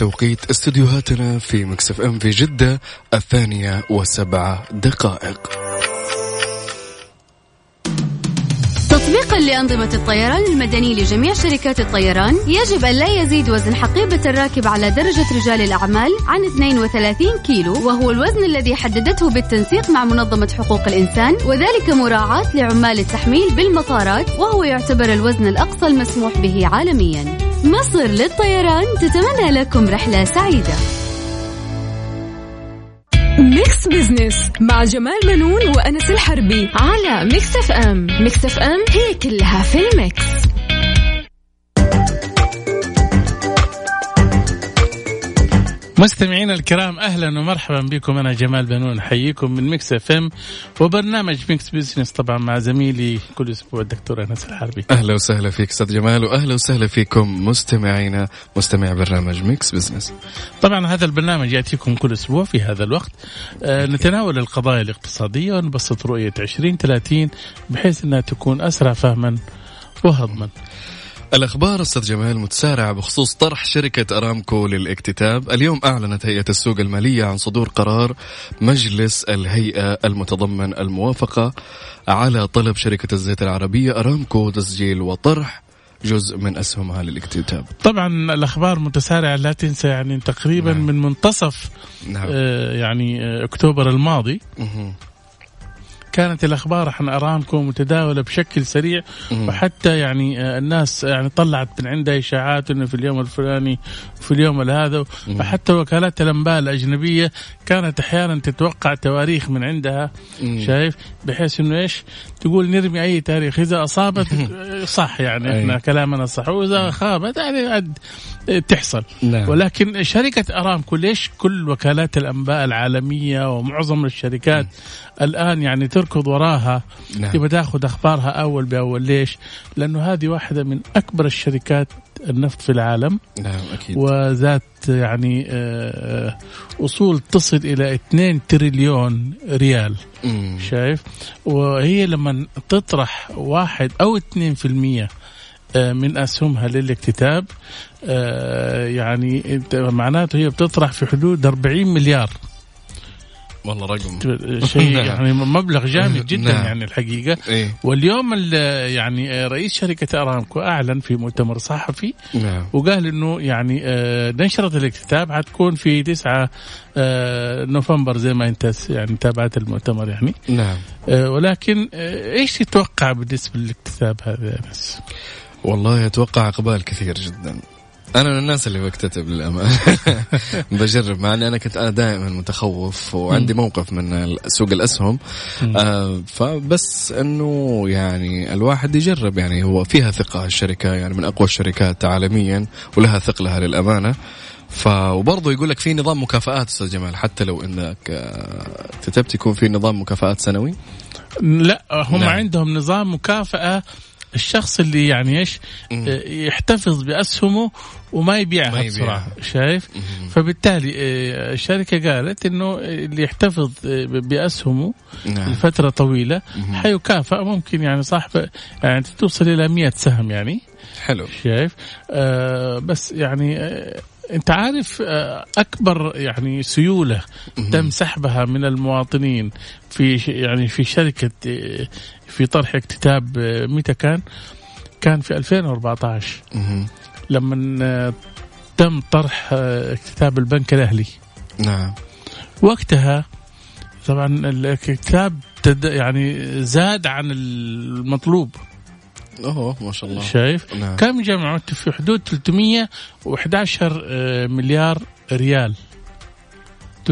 الآن بتوقيت استديوهاتنا في مكسف ام في جدة الثانية وسبعة دقائق. تطبيقا لأنظمة الطيران المدني لجميع شركات الطيران يجب أن لا يزيد وزن حقيبة الراكب على درجة رجال الأعمال عن 32 كيلو وهو الوزن الذي حددته بالتنسيق مع منظمة حقوق الإنسان وذلك مراعاة لعمال التحميل بالمطارات وهو يعتبر الوزن الأقصى المسموح به عالميا. مصر للطيران تتمنى لكم رحلة سعيدة. Mix Business مع جمال بنون وأنس الحربي على Mix FM. Mix FM هي كلها في ال mix. مستمعينا الكرام أهلا ومرحبا بكم. أنا جمال بنون أحييكم من Mix FM وبرنامج Mix Business طبعا مع زميلي كل أسبوع الدكتور أنس الحربي. أهلا وسهلا فيك أستاذ جمال وأهلا وسهلا فيكم مستمعينا مستمع برنامج Mix Business طبعا هذا البرنامج يأتيكم كل أسبوع في هذا الوقت. آه نتناول القضايا الاقتصادية ونبسط رؤية 2030 بحيث إنها تكون أسرع فهما وهضما. الأخبار أستاذ جمال متسارعة بخصوص طرح شركة أرامكو للاكتتاب اليوم أعلنت هيئة السوق المالية عن صدور قرار مجلس الهيئة المتضمن الموافقة على طلب شركة الزيت العربية أرامكو تسجيل وطرح جزء من أسهمها للاكتتاب طبعا الأخبار متسارعة لا تنسى يعني تقريبا نعم. من منتصف نعم آه يعني آه أكتوبر الماضي مهم. كانت الأخبار عن ارامكو متداولة بشكل سريع. وحتى يعني آه، الناس يعني طلعت من عندها إشاعات إنه في اليوم الفلاني وفي اليوم هذا وحتى وكالات الأنباء الأجنبية كانت أحيانا تتوقع تواريخ من عندها. شايف بحيث إنه إيش تقول نرمي أي تاريخ إذا أصابت صح يعني إحنا. كلامنا صح وإذا خابت يعني تحصل نعم. ولكن شركة أرامكو ليش كل وكالات الأنباء العالمية ومعظم الشركات الآن يعني تركض وراها نعم. تبغى تاخذ أخبارها أول بأول ليش؟ لأنه هذه واحدة من أكبر الشركات النفط في العالم. نعم أكيد. وذات يعني آه، آه، أصول تصل إلى 2 تريليون ريال. مم. شايف؟ وهي لما تطرح واحد أو 2% آه، من أسهمها للاكتتاب يعني معناته هي بتطرح في حدود 40 مليار. والله رقم. شيء نعم. يعني مبلغ جامد جدا نعم. يعني الحقيقة. إيه. واليوم ال- يعني رئيس شركة أرامكو أعلن في مؤتمر صحفي نعم. وقال إنه يعني آه، نشرة الاكتتاب حتكون في 9 آه، نوفمبر زي ما انت يعني تابعت المؤتمر يعني. نعم. آه، ولكن آه، إيش تتوقع بالنسبة للاكتتاب هذا يا انس؟ والله أتوقع إقبال كثير جدا. أنا من الناس اللي بكتتب للأمانة. بجرب مع أني أنا كنت أنا دائما متخوف وعندي موقف من سوق الأسهم. آه فبس أنه يعني الواحد يجرب يعني هو فيها ثقة الشركة يعني من أقوى الشركات عالميا ولها ثقلها للأمانة. ف وبرضه يقول لك في نظام مكافآت أستاذ جمال حتى لو إنك آه، كتبت يكون في نظام مكافآت سنوي؟ لا هم نعم. عندهم نظام مكافأة الشخص اللي يعني إيش مم. آه، يحتفظ بأسهمه وما يبيعها ما بسرعة يبيعها. شايف فبالتالي آه، الشركة قالت إنه اللي يحتفظ آه، بأسهمه نعم لفترة طويلة مهم. حيكافئ ممكن يعني صاحب يعني توصل إلى 100 سهم يعني حلو شايف آه بس يعني آه أنت عارف أكبر يعني سيولة تم سحبها من المواطنين في يعني في شركة في طرح اكتتاب آه، متى كان؟ كان في 2014 مهم. لما آه، تم طرح آه، اكتتاب البنك الأهلي. نعم. وقتها طبعا الاكتتاب تد- يعني زاد عن المطلوب. أوه ما شاء الله. شايف؟ نعم. كم جمعوا في حدود 311 آه، مليار ريال.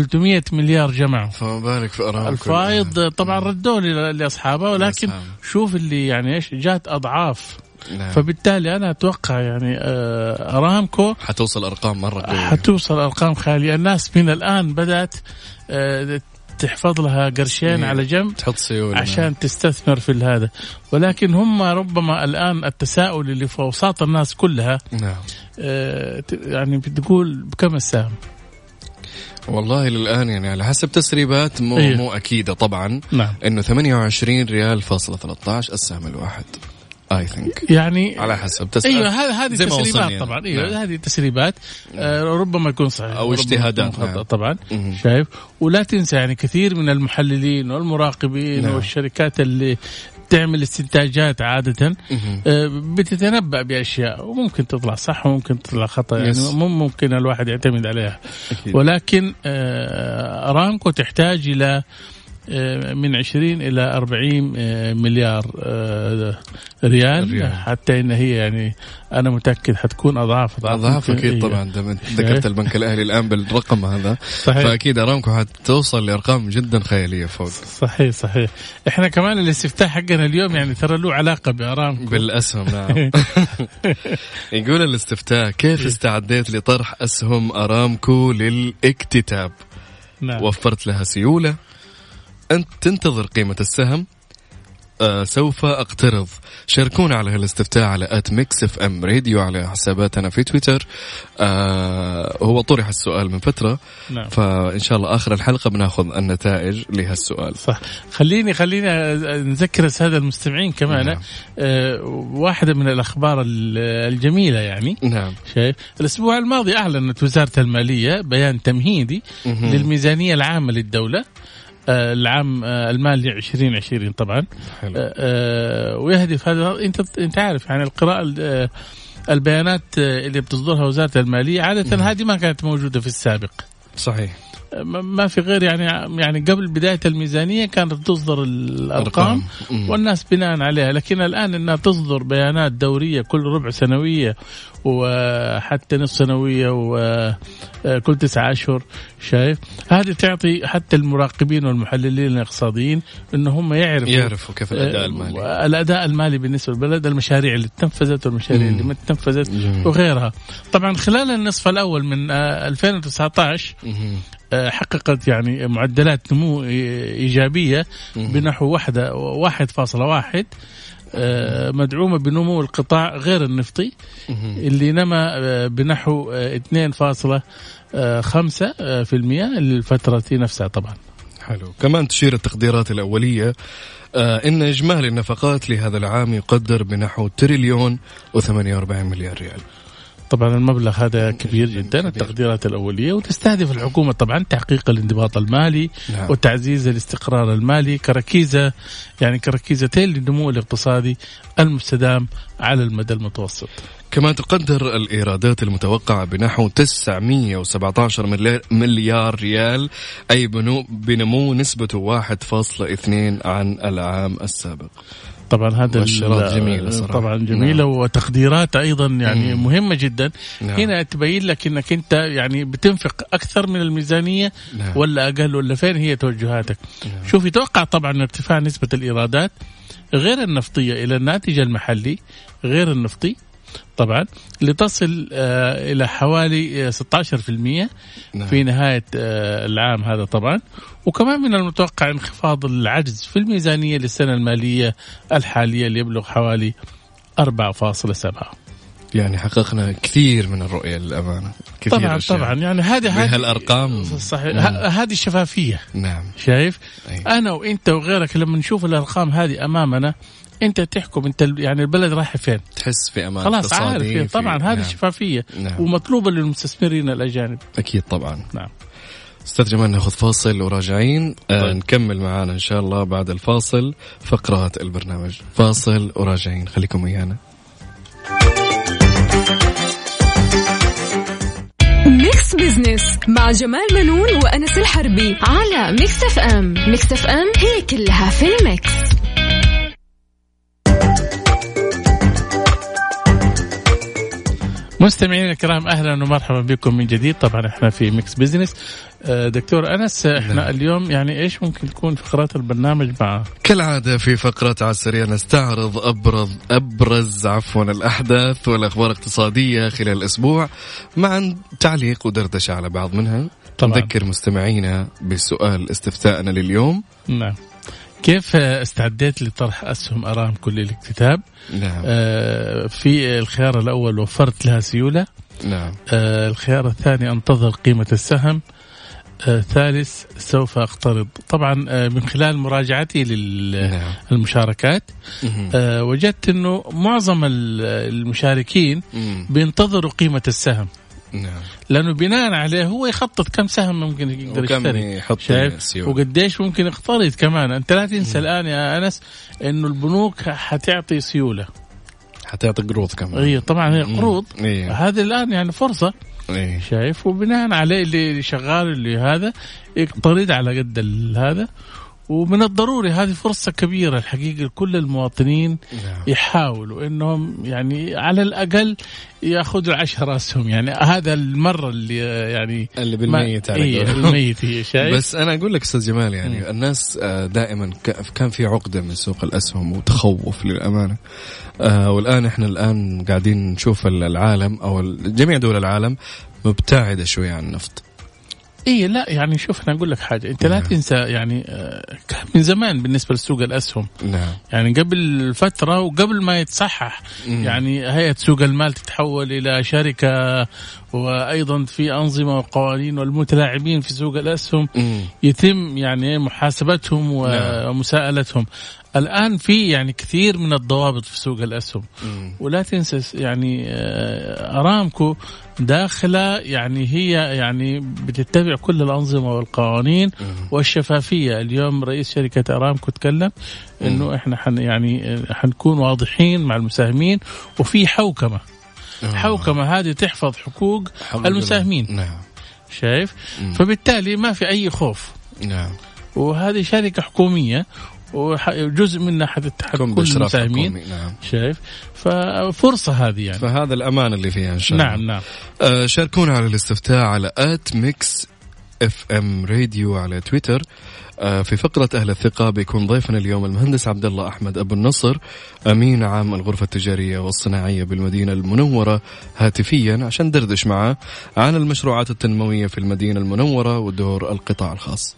300 مليار جمعوا فما بالك في أرامكو. الفايض طبعا ردوا لي- لاصحابها ولكن لأصحابه. شوف اللي يعني إيش جات أضعاف. نعم. فبالتالي أنا أتوقع يعني آه، أرامكو حتوصل أرقام مرة قوية. حتوصل أرقام خاليه الناس من الآن بدأت آه، تحفظ لها قرشين على جنب تحط سيولة. عشان نعم. تستثمر في هذا ولكن هم ربما الآن التساؤل اللي في أوساط الناس كلها نعم. آه يعني بتقول بكم السهم؟ والله للآن يعني على حسب تسريبات مو إيه؟ مو أكيدة طبعا نعم. إنه 28 ريال فاصلة 13 السهم الواحد اي ثينك يعني على حسب تسأل أيوه هذه تسريبات يعني. طبعا أيوه نعم. هذه تسريبات آه ربما يكون صحيح أو اجتهادات نعم. طبعا مم. شايف ولا تنسى يعني كثير من المحللين والمراقبين نعم. والشركات اللي تعمل استنتاجات عادة آه بتتنبأ بأشياء وممكن تطلع صح وممكن تطلع خطأ يعني مو ممكن الواحد يعتمد عليها. أكيد. ولكن آه أرامكو تحتاج إلى آه، من 20 إلى 40 آه، مليار آه، ريال, ريال. حتى إن هي يعني أنا متأكد حتكون أضعاف. أضعاف أكيد إيه. طبعا. ذكرت البنك الأهلي الآن بالرقم هذا صحيح. فأكيد أرامكو حتوصل لأرقام جدا خيالية فوق. صحيح صحيح. إحنا كمان الاستفتاء حقنا اليوم يعني ترى له علاقة بأرامكو. بالأسهم نعم. يقول الاستفتاء كيف استعديت لطرح أسهم أرامكو للإكتتاب؟ نعم. وفرت لها سيولة أنت تنتظر قيمة السهم آه سوف أقترض. شاركونا على هالاستفتاء على at Mix FM Radio على حساباتنا في تويتر. آه هو طرح السؤال من فترة. نعم. فإن شاء الله آخر الحلقة بناخذ النتائج لهالسؤال. صح. خليني خليني نذكر السادة المستمعين كمان. نعم. آه واحدة من الأخبار الجميلة يعني. نعم. شايف؟ الأسبوع الماضي أعلنت وزارة المالية بيان تمهيدي للميزانية العامة للدولة. العام آه، المالي 2020 طبعا. حلو. آه، ويهدف هذا. انت انت عارف يعني القراءة البيانات اللي بتصدرها وزارة المالية عادة هذه ما كانت موجودة في السابق. صحيح. ما في غير يعني يعني قبل بداية الميزانية كانت تصدر الأرقام والناس بناء عليها. لكن الآن إنها تصدر بيانات دورية كل ربع سنوية وحتى نصف سنوية وكل تسعة أشهر شايف؟ هذه تعطي حتى المراقبين والمحللين الاقتصاديين ان هم يعرفوا يعرفوا كيف الأداء المالي. الاداء المالي بالنسبة للبلد المشاريع اللي تنفذت والمشاريع اللي ما تنفذت وغيرها. طبعا خلال النصف الأول من 2019 آه، حققت يعني معدلات نمو إيجابية بنحو واحدة واحد فاصلة واحد آه، مدعومة بنمو القطاع غير النفطي اللي نما آه، بنحو 2.5% للفترة نفسها طبعا. حلو. كمان تشير التقديرات الأولية إن إجمالي النفقات لهذا العام يقدر بنحو تريليون و48 مليار ريال. طبعا المبلغ هذا كبير جدا التقديرات الأولية وتستهدف الحكومة طبعا تحقيق الانضباط المالي نعم. وتعزيز الاستقرار المالي كركيزة يعني كركيزتين للنمو الاقتصادي المستدام على المدى المتوسط. كما تقدر الإيرادات المتوقعة بنحو 917 مليار ريال أي بنمو نسبته 1.2 عن العام السابق. طبعا هذا جميلة صراحة. طبعا جميلة نعم. وتقديرات أيضا يعني مم. مهمة جدا نعم. هنا تبين لك أنك أنت يعني بتنفق أكثر من الميزانية نعم. ولا أقل ولا فين هي توجهاتك نعم. شوف يتوقع طبعا ارتفاع نسبة الإيرادات غير النفطية إلى الناتج المحلي غير النفطي طبعا لتصل آه إلى حوالي 16% آه، نعم. في نهاية آه العام هذا طبعا. وكمان من المتوقع انخفاض العجز في الميزانية للسنة المالية الحالية اللي يبلغ حوالي 4.7 يعني حققنا كثير من الرؤية للأمانة. كثير طبعا أشياء. طبعا. يعني هذه هذه الأرقام صحيح. نعم. هذه الشفافية نعم. شايف؟ أي. أنا وأنت وغيرك لما نشوف الأرقام هذه أمامنا انت تحكم انت يعني البلد رايحة فين؟ تحس في أمان خلاص عارف طبعا هذه نعم. شفافية نعم. ومطلوبة للمستثمرين الأجانب. أكيد طبعا. نعم. أستاذ جمال ناخذ فاصل وراجعين. آه، طيب. نكمل معانا إن شاء الله بعد الفاصل فقرات البرنامج. فاصل وراجعين. خليكم ويانا. Mix Business مع جمال منون وأنس الحربي على Mix FM Mix FM هي كلها في ال mix. مستمعينا الكرام أهلا ومرحبا بكم من جديد. طبعا إحنا في Mix Business آه، دكتور أنس إحنا نعم. اليوم يعني إيش ممكن تكون فقرات البرنامج مع كالعادة في فقرات على السريع نستعرض أبرز أبرز عفوا الأحداث والأخبار الاقتصادية خلال الأسبوع مع تعليق ودردشة على بعض منها. طبعا. نذكر مستمعينا بسؤال استفتاءنا لليوم. نعم. كيف استعديت لطرح أسهم ارامكو للاكتتاب؟ نعم. آه في الخيار الأول وفرت لها سيولة. نعم. آه الخيار الثاني أنتظر قيمة السهم. آه ثالث سوف أقترض طبعا آه من خلال مراجعتي للمشاركات نعم. آه وجدت إنه معظم المشاركين بينتظروا قيمة السهم نعم. لأنه بناء عليه هو يخطط كم سهم ممكن يقدر يشتري. يحط شايف؟ وقديش ممكن يقترض كمان. أنت لا تنسى الآن يا أنس إنه البنوك حتعطي سيولة. حتعطي قروض كمان. اي طبعا هي قروض. إيه. هذه الآن يعني فرصة. إيه. شايف؟ وبناء عليه اللي شغال اللي هذا يقترض على قد هذا. ومن الضروري هذه فرصة كبيرة الحقيقة لكل المواطنين نعم. يحاولوا إنهم يعني على الأقل يأخذوا العشرة اسهم يعني هذا المرة اللي يعني اللي بالميت على إيه الميت هي شايف؟ بس أنا أقول لك أستاذ جمال يعني م. الناس آه، دائما كان في عقدة من سوق الأسهم وتخوف للأمانة. آه والآن إحنا الآن قاعدين نشوف العالم أو جميع دول العالم مبتعدة شوي عن النفط. اي لا يعني شوف أنا أقول لك حاجة أنت لا نعم. تنسى يعني آه، من زمان بالنسبة لسوق الأسهم نعم. يعني قبل فترة وقبل ما يتصحح مم. يعني هيئة سوق المال تتحول إلى شركة وأيضا في أنظمة وقوانين والمتلاعبين في سوق الأسهم مم. يتم يعني محاسبتهم نعم. ومساءلتهم الآن في يعني كثير من الضوابط في سوق الأسهم. مم. ولا تنسى يعني آه، أرامكو داخلة يعني هي يعني بتتبع كل الأنظمة والقوانين مم. والشفافية. اليوم رئيس شركة أرامكو تكلم إنه إحنا حن يعني آه، حنكون واضحين مع المساهمين. وفي حوكمة. آه. حوكمة هذه تحفظ حقوق المساهمين. نعم. شايف. فبالتالي ما في أي خوف. نعم. وهذه شركة حكومية وجزء منها حتتحكم كل المساهمين نعم. شايف؟ ففرصة هذه يعني. فهذا الأمان اللي فيها إن شاء الله. نعم نعم. آه شاركونا على الاستفتاء على at Mix FM Radio على تويتر. آه في فقرة أهل الثقة بيكون ضيفنا اليوم المهندس عبد الله أحمد أبو النصر أمين عام الغرفة التجارية والصناعية بالمدينة المنورة هاتفيا عشان دردش معه عن المشروعات التنموية في المدينة المنورة ودور القطاع الخاص.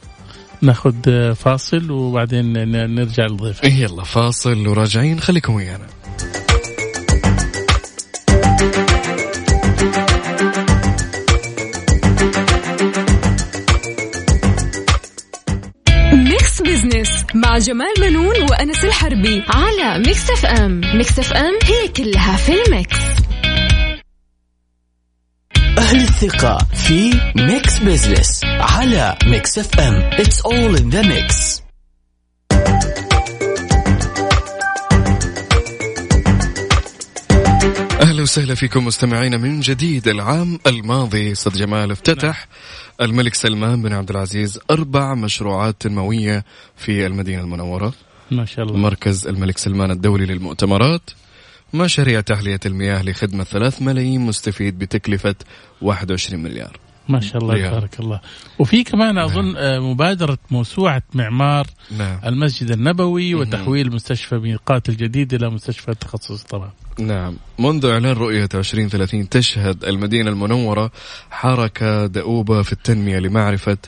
ناخذ فاصل وبعدين نرجع للضيف. إيه يلا فاصل وراجعين. خليكم ويانا. Mix Business مع جمال منون وأنس الحربي على Mix FM Mix FM هي كلها في ال mix. أهل الثقة في Mix Business على Mix FM It's all in the mix. أهلا وسهلا فيكم مستمعينا من جديد العام الماضي. أستاذ جمال افتتح. الملك سلمان بن عبد العزيز أربع مشروعات تنمويه في المدينة المنورة. ما شاء الله. مركز الملك سلمان الدولي للمؤتمرات. مشاريع تحلية المياه لخدمة ثلاث ملايين مستفيد بتكلفة 21 مليار ما شاء الله تبارك الله وفي كمان نعم. أظن نعم. مبادرة موسوعة معمار نعم. المسجد النبوي وتحويل مستشفى ميقات الجديد إلى مستشفى تخصصي طبعا نعم منذ إعلان رؤية 2030 تشهد المدينة المنورة حركة دؤوبة في التنمية لمعرفة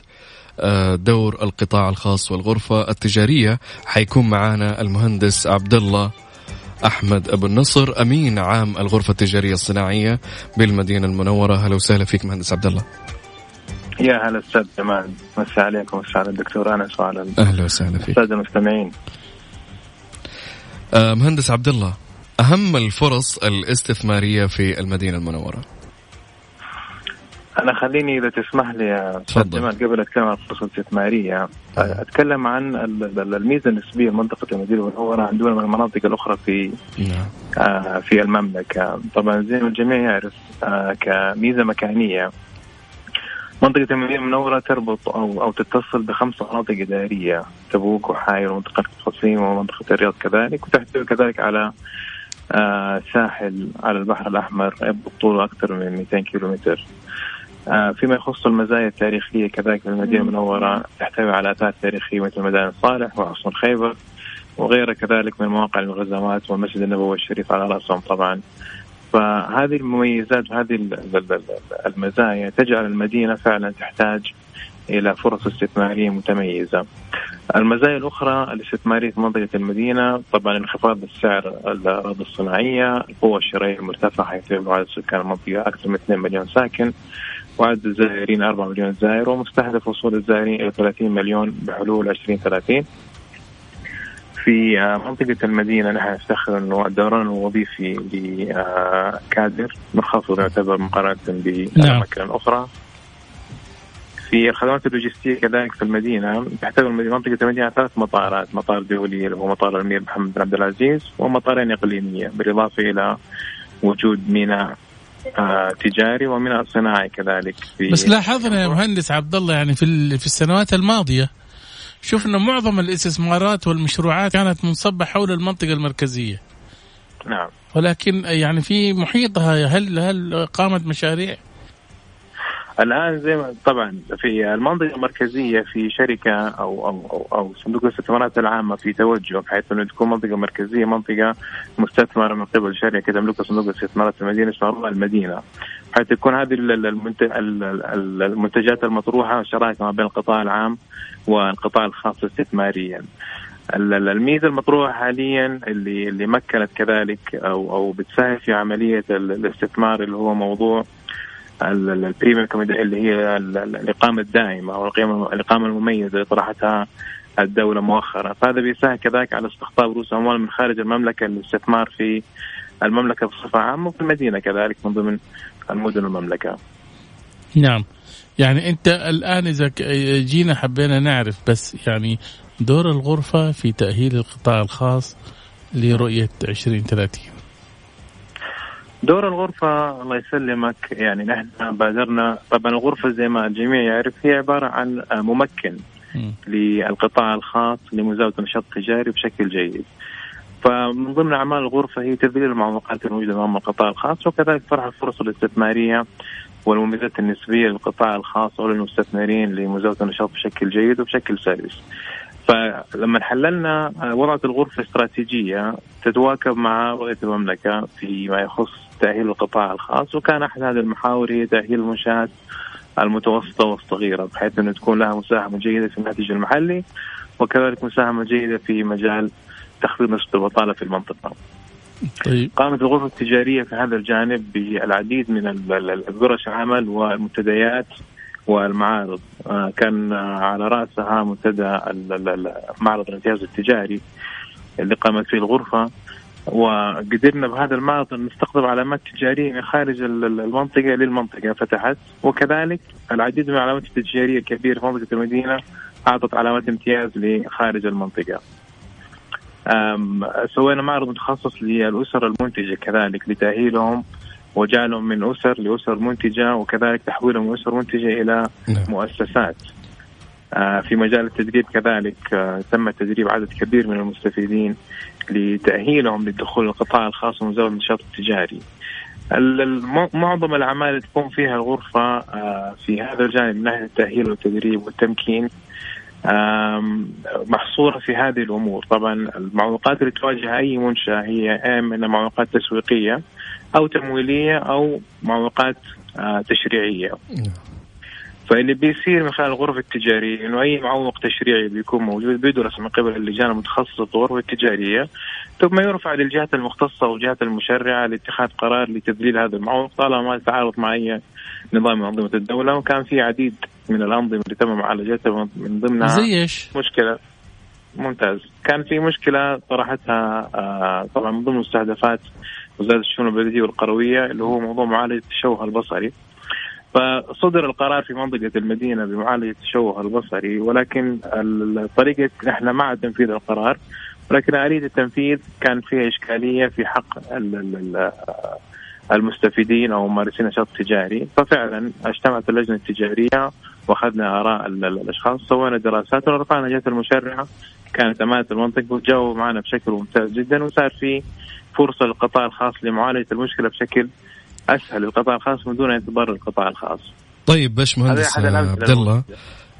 آه، دور القطاع الخاص والغرفة التجارية حيكون معنا المهندس عبد الله أحمد أبو النصر أمين عام الغرفة التجارية الصناعية بالمدينة المنورة. هلا وسهلا فيك مهندس عبد الله. يا هلا أستاذ جمال. مسا عليكم مسا على الدكتور أنس وعلى أهلا وسهلا فيك. الساده المستمعين. آه مهندس عبد الله أهم الفرص الاستثمارية في المدينة المنورة؟ أنا خليني إذا تسمح لي جمال قبل أتكلم عن الفرص الاستثماريه أتكلم عن الميزة النسبية لمنطقة المدينة المنوره عن دول من المناطق الأخرى في نعم. آه في المملكة. طبعا زي ما الجميع يعرف آه كميزة مكانية منطقة المدينة المنورة تربط أو أو تتصل بخمس مناطق إدارية تبوك وحاير ومنطقة القصيم ومنطقة الرياض كذلك وتحتوي كذلك على آه ساحل على البحر الأحمر يبدو طوله أكثر من 200 كيلومتر. فيما يخص المزايا التاريخية كذلك في المدينة المنورة تحتوي على آثار تاريخية مثل مدائن صالح وحصن خيبر وغيرها كذلك من مواقع المغزمات والمسجد النبوي الشريف على رأسهم طبعا فهذه المميزات وهذه المزايا تجعل المدينة فعلا تحتاج إلى فرص استثمارية متميزة. المزايا الأخرى الاستثماريه في منطقة المدينة طبعا انخفاض السعر الأراضي الصناعية، القوة الشرائية المرتفعة حيث عدد سكان المنطقة أكثر من 2 مليون ساكن وعدد الزائرين 4 مليون زائر ومستهدف وصول الزائرين إلى 30 مليون بحلول 2030. في منطقة المدينة نحن نفتخر أنه الدوران الوظيفي لكادر منخفض يعتبر مقارنة بالأماكن نعم. الأخرى في الخدمات اللوجستية كذلك في المدينة تحتوي منطقة المدينة ثلاث مطارات، مطار دولي اللي هو مطار الأمير محمد بن عبد العزيز ومطارين إقليمية بالإضافة إلى وجود ميناء آه تجاري وميناء صناعي كذلك في بس لاحظنا يا مهندس عبد الله يعني في في السنوات الماضية شفنا معظم الإستثمارات والمشروعات كانت منصبة حول المنطقة المركزية. نعم. ولكن يعني في محيطها هل هل قامت مشاريع؟ الآن زي ما طبعا في المنطقة المركزية في شركة أو أو أو, أو صندوق الاستثمارات العامة في توجه بحيث إنه تكون منطقة مركزية منطقة مستثمرة من قبل شركة تملكها صندوق الاستثمارات المدينة اسمها المدينة بحيث تكون هذه المنتجات المطروحة شراكه ما بين القطاع العام والقطاع الخاص استثماريا. الميزة المطروحة حاليا اللي اللي مكنت كذلك أو أو بتساهم في عملية الاستثمار اللي هو موضوع البريميوم اللي هي الإقامة الدائمة أو الإقامة المميزة اللي طرحتها الدولة مؤخرا. فهذا بيساعد كذلك على استقطاب رؤوس أموال من خارج المملكة للاستثمار في المملكة بصفة عامة وفي المدينة كذلك من ضمن المدن المملكه. نعم. يعني أنت الآن إذا جينا حبينا نعرف بس يعني دور الغرفة في تأهيل القطاع الخاص لرؤية 2030 دور الغرفة الله يسلمك يعني نحن بادرنا طبعا الغرفة زي ما الجميع يعرف هي عبارة عن ممكن للقطاع الخاص لمزاولة النشاط التجاري بشكل جيد. فمن ضمن أعمال الغرفة هي تذليل المعوقات الموجودة أمام القطاع الخاص وكذلك طرح الفرص الاستثمارية والمميزات النسبية للقطاع الخاص أو للمستثمرين لمزاولة النشاط بشكل جيد وبشكل سلس. فلما حللنا وضعت الغرفة استراتيجية تتواكب مع رؤيه المملكة فيما يخص تأهيل القطاع الخاص وكان أحد هذه المحاور هي تأهيل المنشآت المتوسطة والصغيرة بحيث انه تكون لها مساهمة جيدة في الناتج المحلي وكذلك مساهمة جيدة في مجال تخفيض نسبة البطالة في المنطقة. طيب. قامت الغرفة التجارية في هذا الجانب بالعديد من الورش العمل والمنتديات والمعارض. آه، كان على رأسها منتدى معرض الامتياز التجاري اللي قامت فيه الغرفة. وقدرنا بهذا المعرض نستقطب علامات تجارية من خارج المنطقة للمنطقه فتحت. وكذلك العديد من العلامات التجارية الكبيره في منطقة المدينة أعطت علامات امتياز لخارج المنطقة. سوينا معرض متخصص للأسر المنتجة كذلك لتأهيلهم وجعلهم من أسر لأسر منتجة وكذلك تحويلهم من أسر منتجة إلى نعم. مؤسسات. آه، في مجال التدريب كذلك آه، تم تدريب عدد كبير من المستفيدين لتأهيلهم للدخول القطاع الخاص ومزاولة النشاط التجاري معظم الأعمال اللي تقوم فيها الغرفة آه، في هذا الجانب من ناحية التأهيل والتدريب والتمكين محصورة في هذه الأمور طبعا المعوقات اللي تواجه أي منشأة هي إما معوقات تسويقية أو تمويلية أو معوقات تشريعية نعم. فاللي بيصير من خلال الغرف التجارية إنه أي معوق تشريعي بيكون موجود بيدرس من قبل اللجان المتخصصة في الغرف التجارية ثم يرفع للجهات المختصة والجهات المشرعة لاتخاذ قرار لتذليل هذا المعوق طالما ما يتعارض مع أي نظام من أنظمة الدولة وكان في عديد من الأنظمة اللي تم معالجتها من ضمنها زي إيش؟ مشكلة ممتاز كان في مشكلة طرحتها آه طبعا من ضمن مستهدفات وزارة الشؤون البلدية والقروية اللي هو موضوع معالجة التشوه البصري. فصدر القرار في منطقة المدينة بمعالجة التشوه البصري ولكن الطريقة إحنا مع تنفيذ القرار ولكن آلية التنفيذ كان فيها إشكالية في حق المستفيدين أو ممارسين النشاط التجاري ففعلا اجتمعت اللجنة التجارية وأخذنا آراء الأشخاص سوينا دراسات ورفعنا جهة المشرعة كانت أمانة المنطقة وجاوبوا معنا بشكل ممتاز جدا وصار في فرصة للقطاع الخاص لمعالجة المشكلة بشكل أسهل للقطاع الخاص من دون يتضرر القطاع الخاص. طيب باش مهندس عبد الله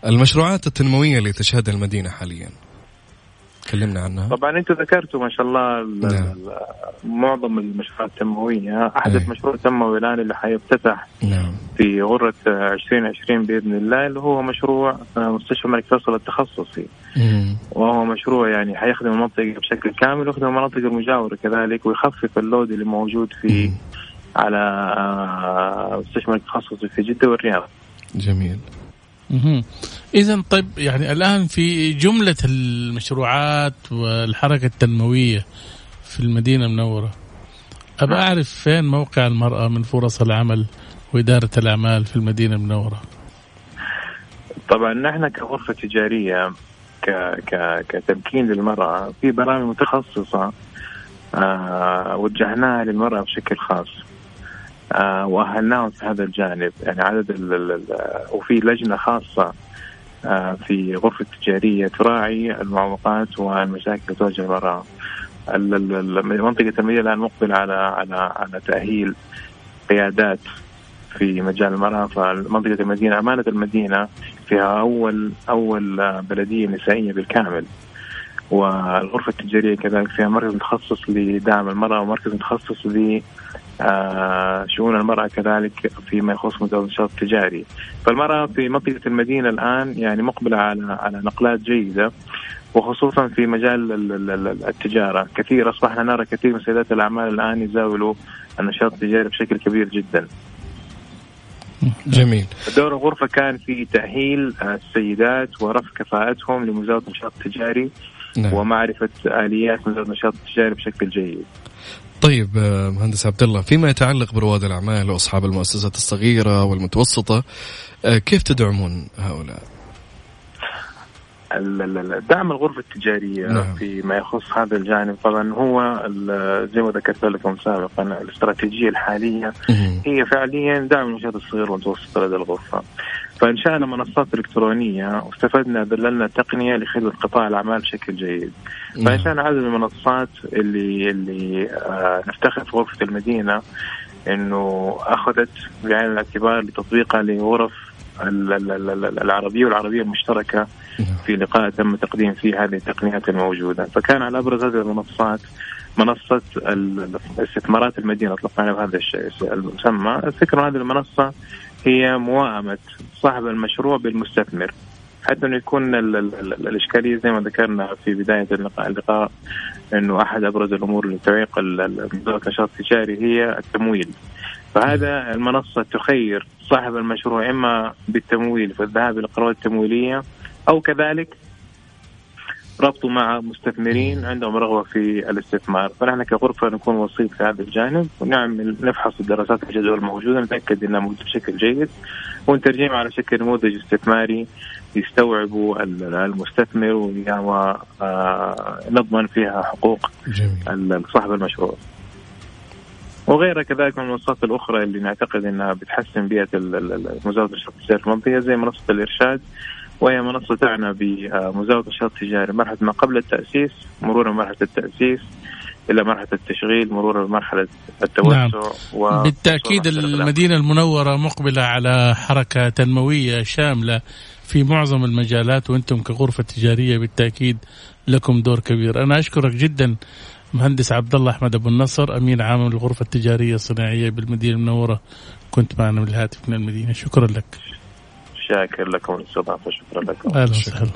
المشروعات التنموية اللي تشهدها المدينة حاليا تكلمنا عنها طبعا أنتم ذكرتوا ما شاء الله نعم. معظم المشروعات التنموية احدث أيه. مشروع تنموي الآن اللي حيفتتح نعم. في غرة 2020 بإذن الله اللي هو مشروع مستشفى الملك فيصل التخصصي مم. وهو مشروع يعني حيخدم المنطقة بشكل كامل ويخدم المناطق المجاورة كذلك ويخفف اللود اللي موجود في مم. على مستشفى الملك التخصصي في جدة والرياض جميل اذا طيب يعني الآن في جملة المشروعات والحركة التنموية في المدينة المنورة أبى أعرف فين موقع المرأة من فرص العمل وإدارة الأعمال في المدينة المنورة؟ طبعا نحن كغرفة تجارية ك ك كتمكين للمرأة في برامج متخصصة آه وجهناها للمرأة بشكل خاص. وأهلناهم في هذا الجانب يعني عدد ال وفي لجنة خاصة آه في غرفة تجارية تراعي المعوقات والمشاكل اللي تواجه المراه. منطقة المدينة الآن مقبلة على على على تأهيل قيادات في مجال المرأة فمنطقة المدينة امانه المدينة فيها اول أول بلدية نسائية بالكامل. والغرفة التجارية كذلك فيها مركز متخصص لدعم المرأة ومركز متخصص ل آه، شؤون المرأة كذلك فيما يخص النشاط التجاري. فالمرأة في منطقة المدينة الآن يعني مقبلة على على نقلات جيدة وخصوصا في مجال التجارة. كثير أصبحنا نرى كثير من سيدات الأعمال الآن يزاولوا النشاط التجاري بشكل كبير جدا. جميل. دور الغرفة كان في تأهيل السيدات ورفع كفاءتهم لمزاولة النشاط التجاري. نعم. ومعرفة آليات مزاولة النشاط التجاري بشكل جيد طيب آه، مهندس عبد الله فيما يتعلق برواد الأعمال وأصحاب المؤسسات الصغيرة والمتوسطة آه، كيف تدعمون هؤلاء؟ دعم الغرفة التجارية نعم. فيما يخص هذا الجانب طبعا هو زي ما ذكرت لكم سابقا الاستراتيجية الحالية هي فعليا دعم النشاط الصغير والمتوسط لدى الغرفة فانشأنا منصات إلكترونية واستفدنا دللنا تقنيه لخدمة قطاع الأعمال بشكل جيد. نعم. فانشأنا عدد من المنصات اللي اللي آه نفتخر في غرفة المدينة إنه أخذت بعين الاعتبار لتطبيقها لغرف العربية والعربية المشتركة نعم. في لقاء تم تقديم فيه هذه التقنيات الموجودة، فكان على أبرز هذه المنصات منصة استثمارات المدينة أطلقنا بهذا الشيء المسمى، الفكرة هذه المنصة هي موائمة صاحب المشروع بالمستثمر حتى أنه يكون ال ال ال الإشكالية زي ما ذكرنا في بداية اللقاء, اللقاء أنه أحد أبرز الأمور اللي تعيق النشاط التجاري هي التمويل. فهذا المنصة تخير صاحب المشروع إما بالتمويل في الذهاب إلى القروات التمويلية أو كذلك ربطه مع مستثمرين عندهم رغبة في الاستثمار، فنحن كغرفة نكون وسيط في هذا الجانب ونعمل نفحص الدراسات الجدوى الموجودة نتأكد إنها موجودة بشكل جيد ونترجمها على شكل نموذج استثماري يستوعبوا المستثمر ونضمن فيها حقوق. صاحب المشروع. وغيرها كذلك من المنصات الأخرى اللي نعتقد إنها بتحسن بيئة مزاوله الشخص في المنطقة زي منصة الإرشاد وهي منصة تعنى بمزاولة النشاط التجاري مرحلة ما قبل التأسيس مرورا بمرحلة التأسيس إلى مرحلة التشغيل مرورا بمرحلة التوسع نعم. بالتأكيد المدينة المنورة مقبلة على حركة تنموية شاملة في معظم المجالات وأنتم كغرفة تجارية بالتأكيد لكم دور كبير. أنا أشكرك جدا مهندس عبد الله أحمد أبو النصر أمين عام الغرفه التجارية الصناعية بالمدينة المنورة. كنت معنا بالهاتف من المدينة. شكرا لك. شاكر لكم. الاستضافه شكرا لكم. أهلا وسهلا.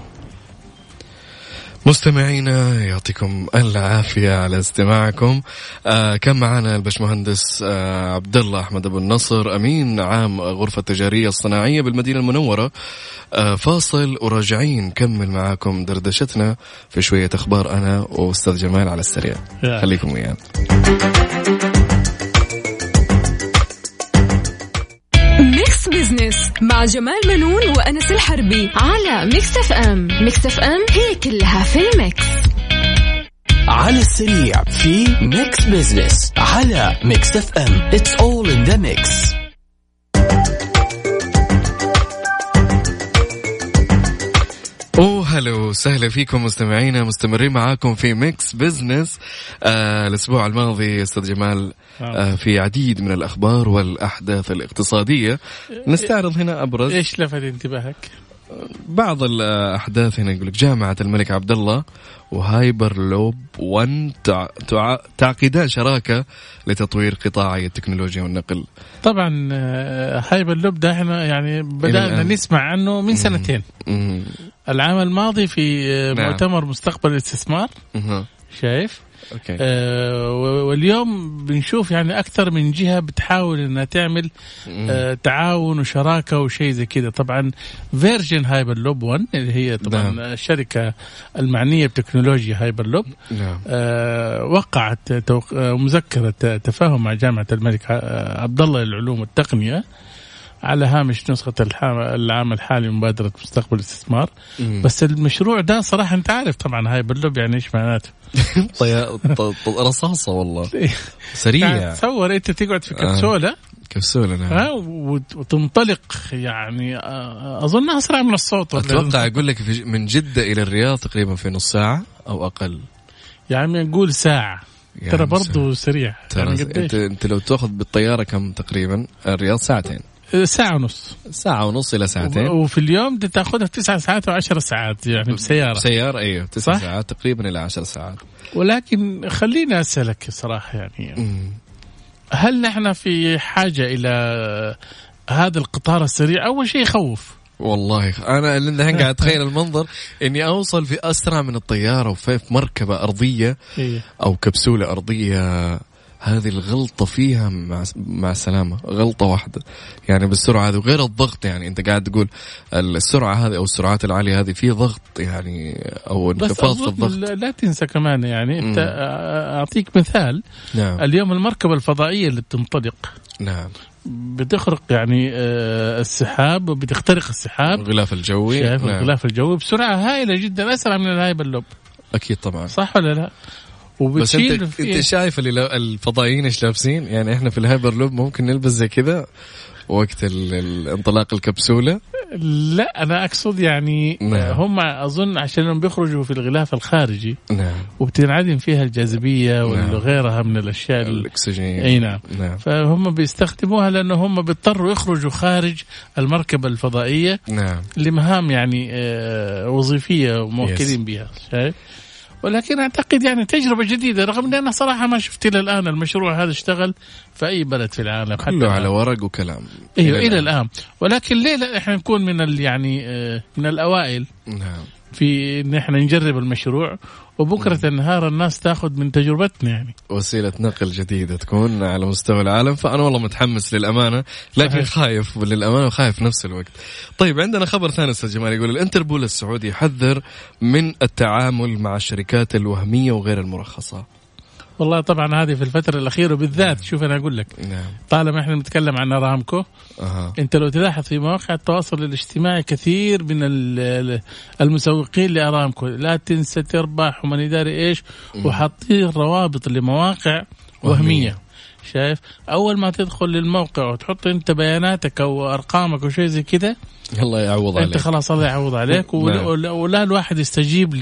مستمعينا يعطيكم العافية على استماعكم. آه كان معنا البشمهندس آه عبد الله أحمد أبو النصر أمين عام غرفة التجارية الصناعية بالمدينة المنورة. آه فاصل وراجعين. نكمل معاكم دردشتنا في شوية أخبار أنا وأستاذ جمال على السريع. خليكم ويانا. Business مع جمال منون وأنس الحربي على Mix FM Mix FM هي كلها في ال mix. على السريع في Mix Business على Mix FM It's all in the mix أهلا وسهلا فيكم مستمعينا مستمرين معاكم في Mix Business آه الأسبوع الماضي أستاذ جمال نعم. آه في عديد من الأخبار والأحداث الاقتصادية نستعرض هنا أبرز إيش لفت انتباهك؟ بعض الأحداث هنا يقول لك جامعة الملك عبد الله وهايبر لوب 1 تعقدان شراكة لتطوير قطاعي التكنولوجيا والنقل. طبعا آه، هايبر لوب ده إحنا يعني بدأنا نسمع عنه من سنتين. العام الماضي في آه، نعم. مؤتمر مستقبل الاستثمار شايف؟ okay. آه واليوم بنشوف يعني أكثر من جهة بتحاول إنها تعمل آه تعاون وشراكة وشيء زي كذا طبعا Virgin Hyperloop 1 اللي هي طبعا نعم. الشركة المعنية بتكنولوجيا هايبر لوب نعم. آه وقعت توق... آه، مذكرة تفاهم مع جامعة الملك آه، عبد الله للعلوم والتقنية على هامش نسخة العام الحالي مبادرة مستقبل الاستثمار. بس المشروع ده صراحة أنت عارف طبعا هاي بلوب يعني إيش معناته؟ رصاصة والله. سريع. يعني تصور أنت تقعد في كبسولة آه. كبسولة. نعم. ها وتنطلق يعني أظن أسرع من الصوت أتوقع أقول لك من جدة إلى الرياض تقريبا في نص ساعة أو أقل. يعني نقول ساعة. يعني ترى برضه سريع. ترى يعني انت أنت لو تأخذ بالطيارة كم تقريبا؟ الرياض ساعتين. ساعة ونص. ساعة ونص إلى ساعتين. وفي اليوم تاخذها تسع ساعات وعشر ساعات يعني بسيارة. بسيارة أيوه تسع صح؟ ساعات تقريبا إلى عشر ساعات. ولكن خليني أسألك صراحة يعني. مم. هل نحن في حاجة إلى هذا القطار السريع؟ أول شيء يخوف. والله أنا الحين قاعد أتخيل المنظر إني أوصل في أسرع من الطيارة وفي مركبة أرضية إيه. أو كبسولة أرضية هذه الغلطة فيها مع مع السلامه غلطة واحدة. يعني بالسرعة هذه وغير الضغط يعني. أنت قاعد تقول السرعة هذه أو السرعات العالية هذه في ضغط يعني أو انخفاض في الضغط. لا تنسى كمان يعني أنت أعطيك مثال. نعم. اليوم المركبة الفضائية اللي بتنطلق نعم. بتخرق يعني آه، السحاب وبتخترق السحاب. الغلاف الجوي. شايف نعم. الغلاف الجوي بسرعة هائلة جدا أسرع من الهايبر لوب. أكيد طبعا. صح ولا لا؟ بس انت انت شايف اللي الفضائيين إيش لابسين؟ يعني إحنا في الهايبر لوب ممكن نلبس زي كذا وقت انطلاق الكبسولة؟ لا أنا أقصد يعني نعم. هم أظن عشان بيخرجوا في الغلاف الخارجي نعم. وبتنعدم فيها الجاذبية نعم. وغيرها من الأشياء الأكسجين. أي نعم. نعم. فهم بيستخدموها لأنه هم بيضطروا يخرجوا خارج المركبة الفضائية نعم. لمهام يعني آه، وظيفية موكلين بها شايف؟ ولكن أعتقد يعني تجربة جديدة رغم إن أنا صراحة ما شفت إلى الآن المشروع هذا اشتغل في أي بلد في العالم كله على ورق وكلام. أيوه إلى, إلى الآن. ولكن ليه لا إحنا نكون من يعني آه، من الأوائل. نعم. في إن إحنا نجرب المشروع وبكرة النهار الناس تاخذ من تجربتنا يعني. وسيلة نقل جديدة تكون على مستوى العالم فأنا والله متحمس للأمانة لكن خايف للأمانة وخايف نفس الوقت. طيب عندنا خبر ثاني أستاذ جمال يقول الانتربول السعودي يحذر من التعامل مع الشركات الوهمية وغير المرخصة. والله طبعا هذه في الفترة الأخيرة بالذات شوف أنا أقول لك نعم. طالما إحنا بنتكلم عن أرامكو أه. أنت لو تلاحظ في مواقع التواصل الاجتماعي كثير من المسوقين لأرامكو لا تنسى تربح وما أدري إيش وحاطين روابط لمواقع وهمية, وهمية. شايف أول ما تدخل للموقع وتحط أنت بياناتك أو أرقامك وشيء زي كذا الله يعوض عليك انت خلاص الله يعوض عليك نعم. ولا الواحد يستجيب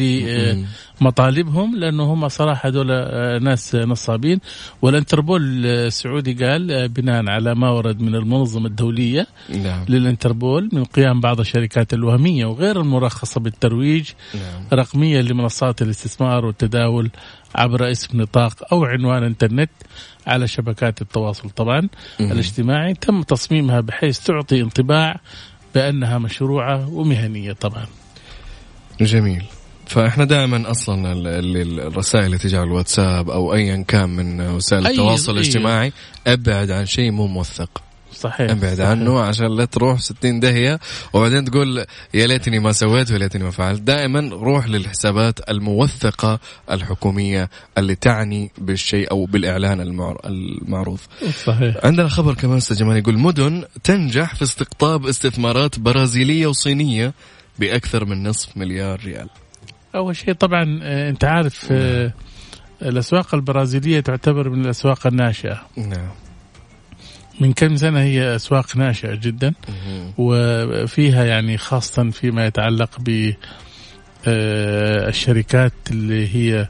لمطالبهم لأنه هم صراحة هذول آه، ناس نصابين والانتربول السعودي قال آه، بناء على ما ورد من المنظمة الدولية نعم. للانتربول من قيام بعض الشركات الوهمية وغير المرخصة بالترويج نعم. رقميا لمنصات الاستثمار والتداول عبر اسم نطاق أو عنوان إنترنت على شبكات التواصل طبعا الاجتماعي تم تصميمها بحيث تعطي انطباع بأنها مشروعة ومهنية طبعا. جميل. فإحنا دائما أصلا الرسائل اللي تجي على الواتساب أو ايا كان من وسائل التواصل الاجتماعي أبعد عن شيء مو موثق. صحيح. ابعد. عنه عشان لا تروح 60 دهيه وبعدين تقول يا ليتني ما سويت ويا ليتني ما فعلت. دائما روح للحسابات الموثقة الحكومية اللي تعني بالشيء أو بالإعلان المعروض. صحيح. عندنا خبر كمان أستاذ جمال يقول مدن تنجح في استقطاب استثمارات برازيلية وصينية بأكثر من نصف مليار ريال. أول شيء طبعا آه، أنت عارف آه، الأسواق البرازيلية تعتبر من الأسواق الناشئة. نعم. من كم سنة هي أسواق ناشئة جدا؟ وفيها يعني خاصة فيما يتعلق ب الشركات اللي هي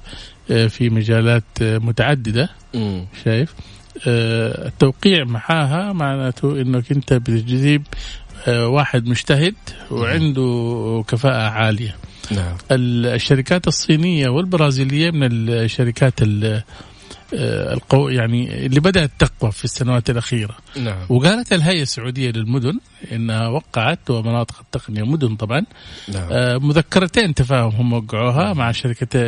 في مجالات متعددة شايف؟ التوقيع معاها معناته إنك أنت بتجذب واحد مجتهد وعنده كفاءة عالية. نعم. الشركات الصينية والبرازيلية من الشركات آه، القو يعني اللي بدأت تقوى في السنوات الأخيرة نعم. وقالت الهيئة السعودية للمدن إنها وقعت ومناطق التقنية مدن طبعا نعم. آه، مذكرتين تفاهم هم وقعوها نعم. مع شركة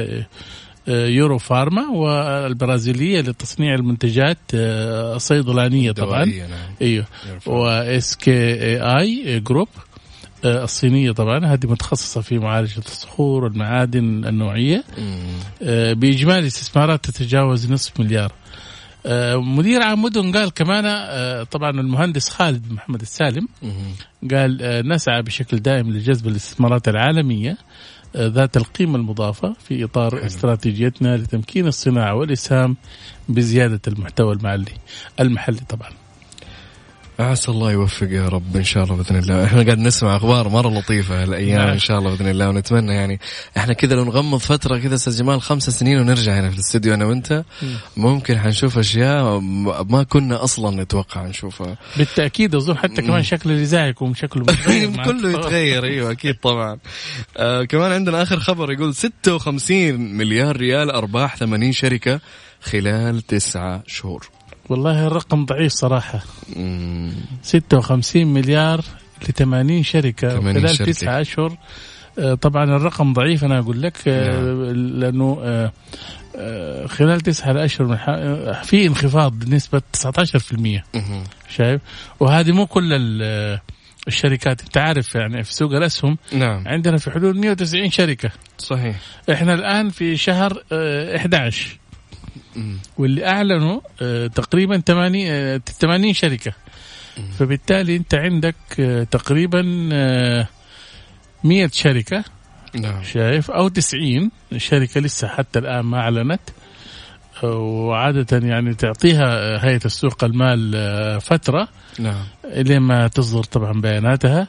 آه، Eurofarma والبرازيلية لتصنيع المنتجات الصيدلانية طبعا نعم. أيوه و SKE Group آه، الصينية طبعا هذه متخصصة في معالجة الصخور والمعادن النوعية. آه، بإجمالي استثمارات تتجاوز نصف مليار. آه، مدير عام مدن قال كمان طبعا المهندس خالد محمد السالم قال نسعى بشكل دائم لجذب الاستثمارات العالمية ذات القيمة المضافة في إطار استراتيجيتنا لتمكين الصناعة والإسهام بزيادة المحتوى المحلي المحلي طبعا. عسى الله يوفق يا رب إن شاء الله بإذن الله. إحنا قاعد نسمع أخبار مرة لطيفة هالأيام نعم. إن شاء الله بإذن الله ونتمنى يعني إحنا كذا لو نغمض فترة كذا أستاذ جمال خمس سنين ونرجع هنا في الاستديو أنا وأنت ممكن حنشوف أشياء ما كنا أصلا نتوقع نشوفها. بالتأكيد اظن حتى كمان شكل الاذاعه يكون شكله كله يتغير أيوه أكيد طبعا. آه كمان عندنا آخر خبر يقول 56 مليار ريال أرباح 80 شركة خلال تسعة شهور. والله الرقم ضعيف صراحة. 56 مليار ل 80 شركة خلال. تسعة أشهر. آه، طبعا الرقم ضعيف أنا أقول لك آه، نعم. لأنه آه، خلال تسعة أشهر في انخفاض بنسبة 19% شايف؟ وهذه مو كل الشركات. أنت عارف يعني في سوق الأسهم نعم. عندنا في حدود 190 شركة. صحيح. إحنا الآن في شهر 11 واللي أعلنوا آه، تقريبا 80 80 آه، شركة. فبالتالي أنت عندك آه، تقريبا 100 شركة. نعم. شايف؟ أو 90 شركة لسه حتى الآن ما أعلنت. وعادة يعني تعطيها هيئة السوق المال فترة. نعم. لين ما تصدر طبعا بياناتها.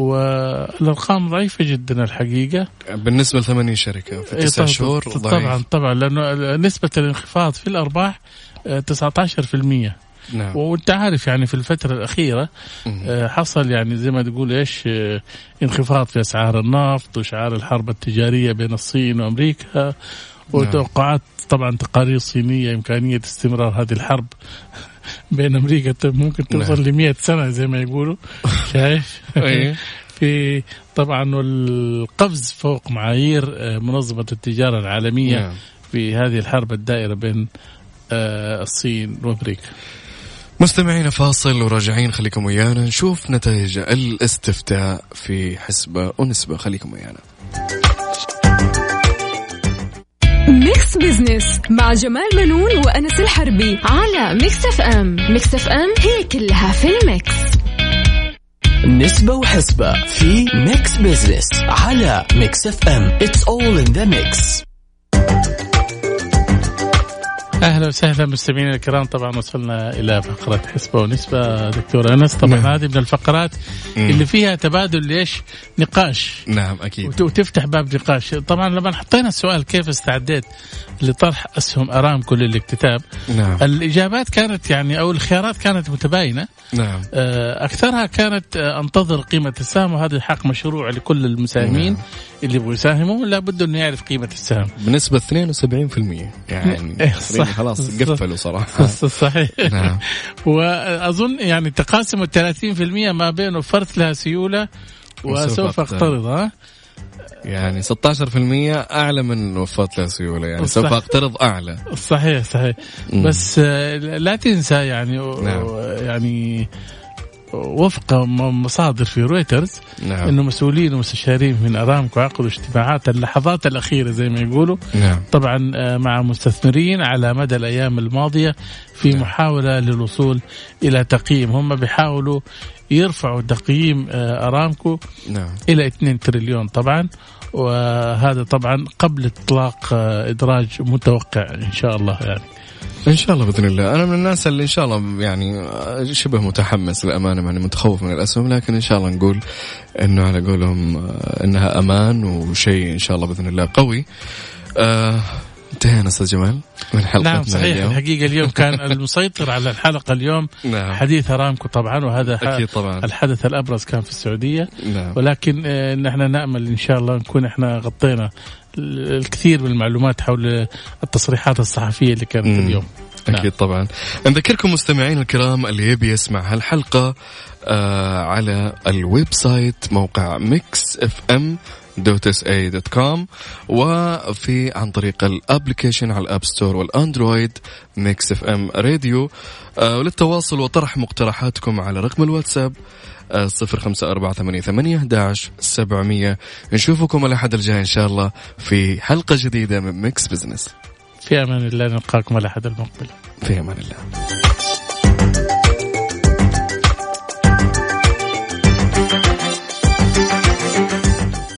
والأرقام ضعيفة جدا الحقيقة بالنسبة ل 80 شركة في تسع شهور ضعيف. طبعا طبعا لأنه نسبة الانخفاض في الأرباح 19% نعم. وأنت عارف يعني في الفترة الأخيرة مم. حصل يعني زي ما تقول إيش انخفاض في أسعار النفط وشعار الحرب التجارية بين الصين وأمريكا نعم. وتوقعات طبعا تقارير صينية إمكانية استمرار هذه الحرب بين أمريكا ممكن توصل ل 100 سنة زي ما يقولوا شايف؟ في طبعا والقفز فوق معايير آه، منظمة التجارة العالمية نعم. في هذه الحرب الدائرة بين آه، الصين وأمريكا. مستمعين فاصل وراجعين خليكم ويانا نشوف نتائج الاستفتاء في حسبة ونسبة خليكم ويانا Mix Business مع جمال منون وأنس الحربي على Mix FM Mix FM هي كلها في ال mix. نسبة وحسبة في Mix Business على Mix FM it's all in the mix أهلا وسهلا مستمعينا الكرام طبعا وصلنا إلى فقرة حسبة ونسبة دكتور أنس طبعا نعم. هذه من الفقرات مم. اللي فيها تبادل ليش نقاش نعم أكيد وتفتح باب نقاش طبعا لما حطينا السؤال كيف استعديت لطرح أسهم ارامكو للاكتتاب نعم. الإجابات كانت يعني أو الخيارات كانت متباينة نعم. آه، أكثرها كانت آه، أنتظر قيمة السهم وهذا حق مشروع لكل المساهمين نعم. اللي يبغوا يساهموا لابد إنه يعرف قيمة السهم. بنسبة 72% يعني إيه، صح. خلاص قفلوا صراحة. صحيح نعم. وأظن يعني تقاسم ال 30% ما بينه فرث لها سيولة وسوف أقترض ها؟ يعني 16% أعلى من وفاه لها سيولة. يعني سوف أقترض أعلى. صحيح صحيح. مم. بس آه، لا تنسى يعني نعم. يعني وفق مصادر في رويترز نعم. إنه مسؤولين ومستشارين من أرامكو عقدوا اجتماعات اللحظات الأخيرة زي ما يقولوا نعم. طبعا آه، مع مستثمرين على مدى الأيام الماضية في نعم. محاولة للوصول إلى تقييم هم بيحاولوا يرفعوا تقييم آه، أرامكو نعم. إلى 2 تريليون طبعا وهذا طبعا قبل إطلاق آه، إدراج متوقع إن شاء الله يعني إن شاء الله بإذن الله أنا من الناس اللي إن شاء الله يعني شبه متحمس للأمانة يعني متخوف من الأسهم لكن إن شاء الله نقول إنه على قولهم إنها أمان وشيء إن شاء الله بإذن الله قوي آه انتهينا أستاذ جمال من حلقتنا نعم صحيح اليوم. الحقيقة اليوم كان المسيطر على الحلقة اليوم نعم. حديث أرامكو طبعا وهذا أكيد طبعا. الحدث الأبرز كان في السعودية نعم. ولكن آه، نحن نأمل إن شاء الله نكون إحنا غطينا الكثير من المعلومات حول التصريحات الصحفية اللي كانت مم. اليوم أكيد نعم. طبعا نذكركم مستمعين الكرام اللي يبي يسمع هالحلقة آه على ال website موقع Mix FM dot SA dot com وفي عن طريق ال application على ال App Store وال Android Mix FM Radio آه وللتواصل وطرح مقترحاتكم على رقم الواتساب صفر خمسة أربعة ثمانية ثمانية سبعمية. نشوفكم الأحد الجاي إن شاء الله في حلقة جديدة من Mix Business في أمان الله نلقاكم الأحد المقبل. في أمان الله.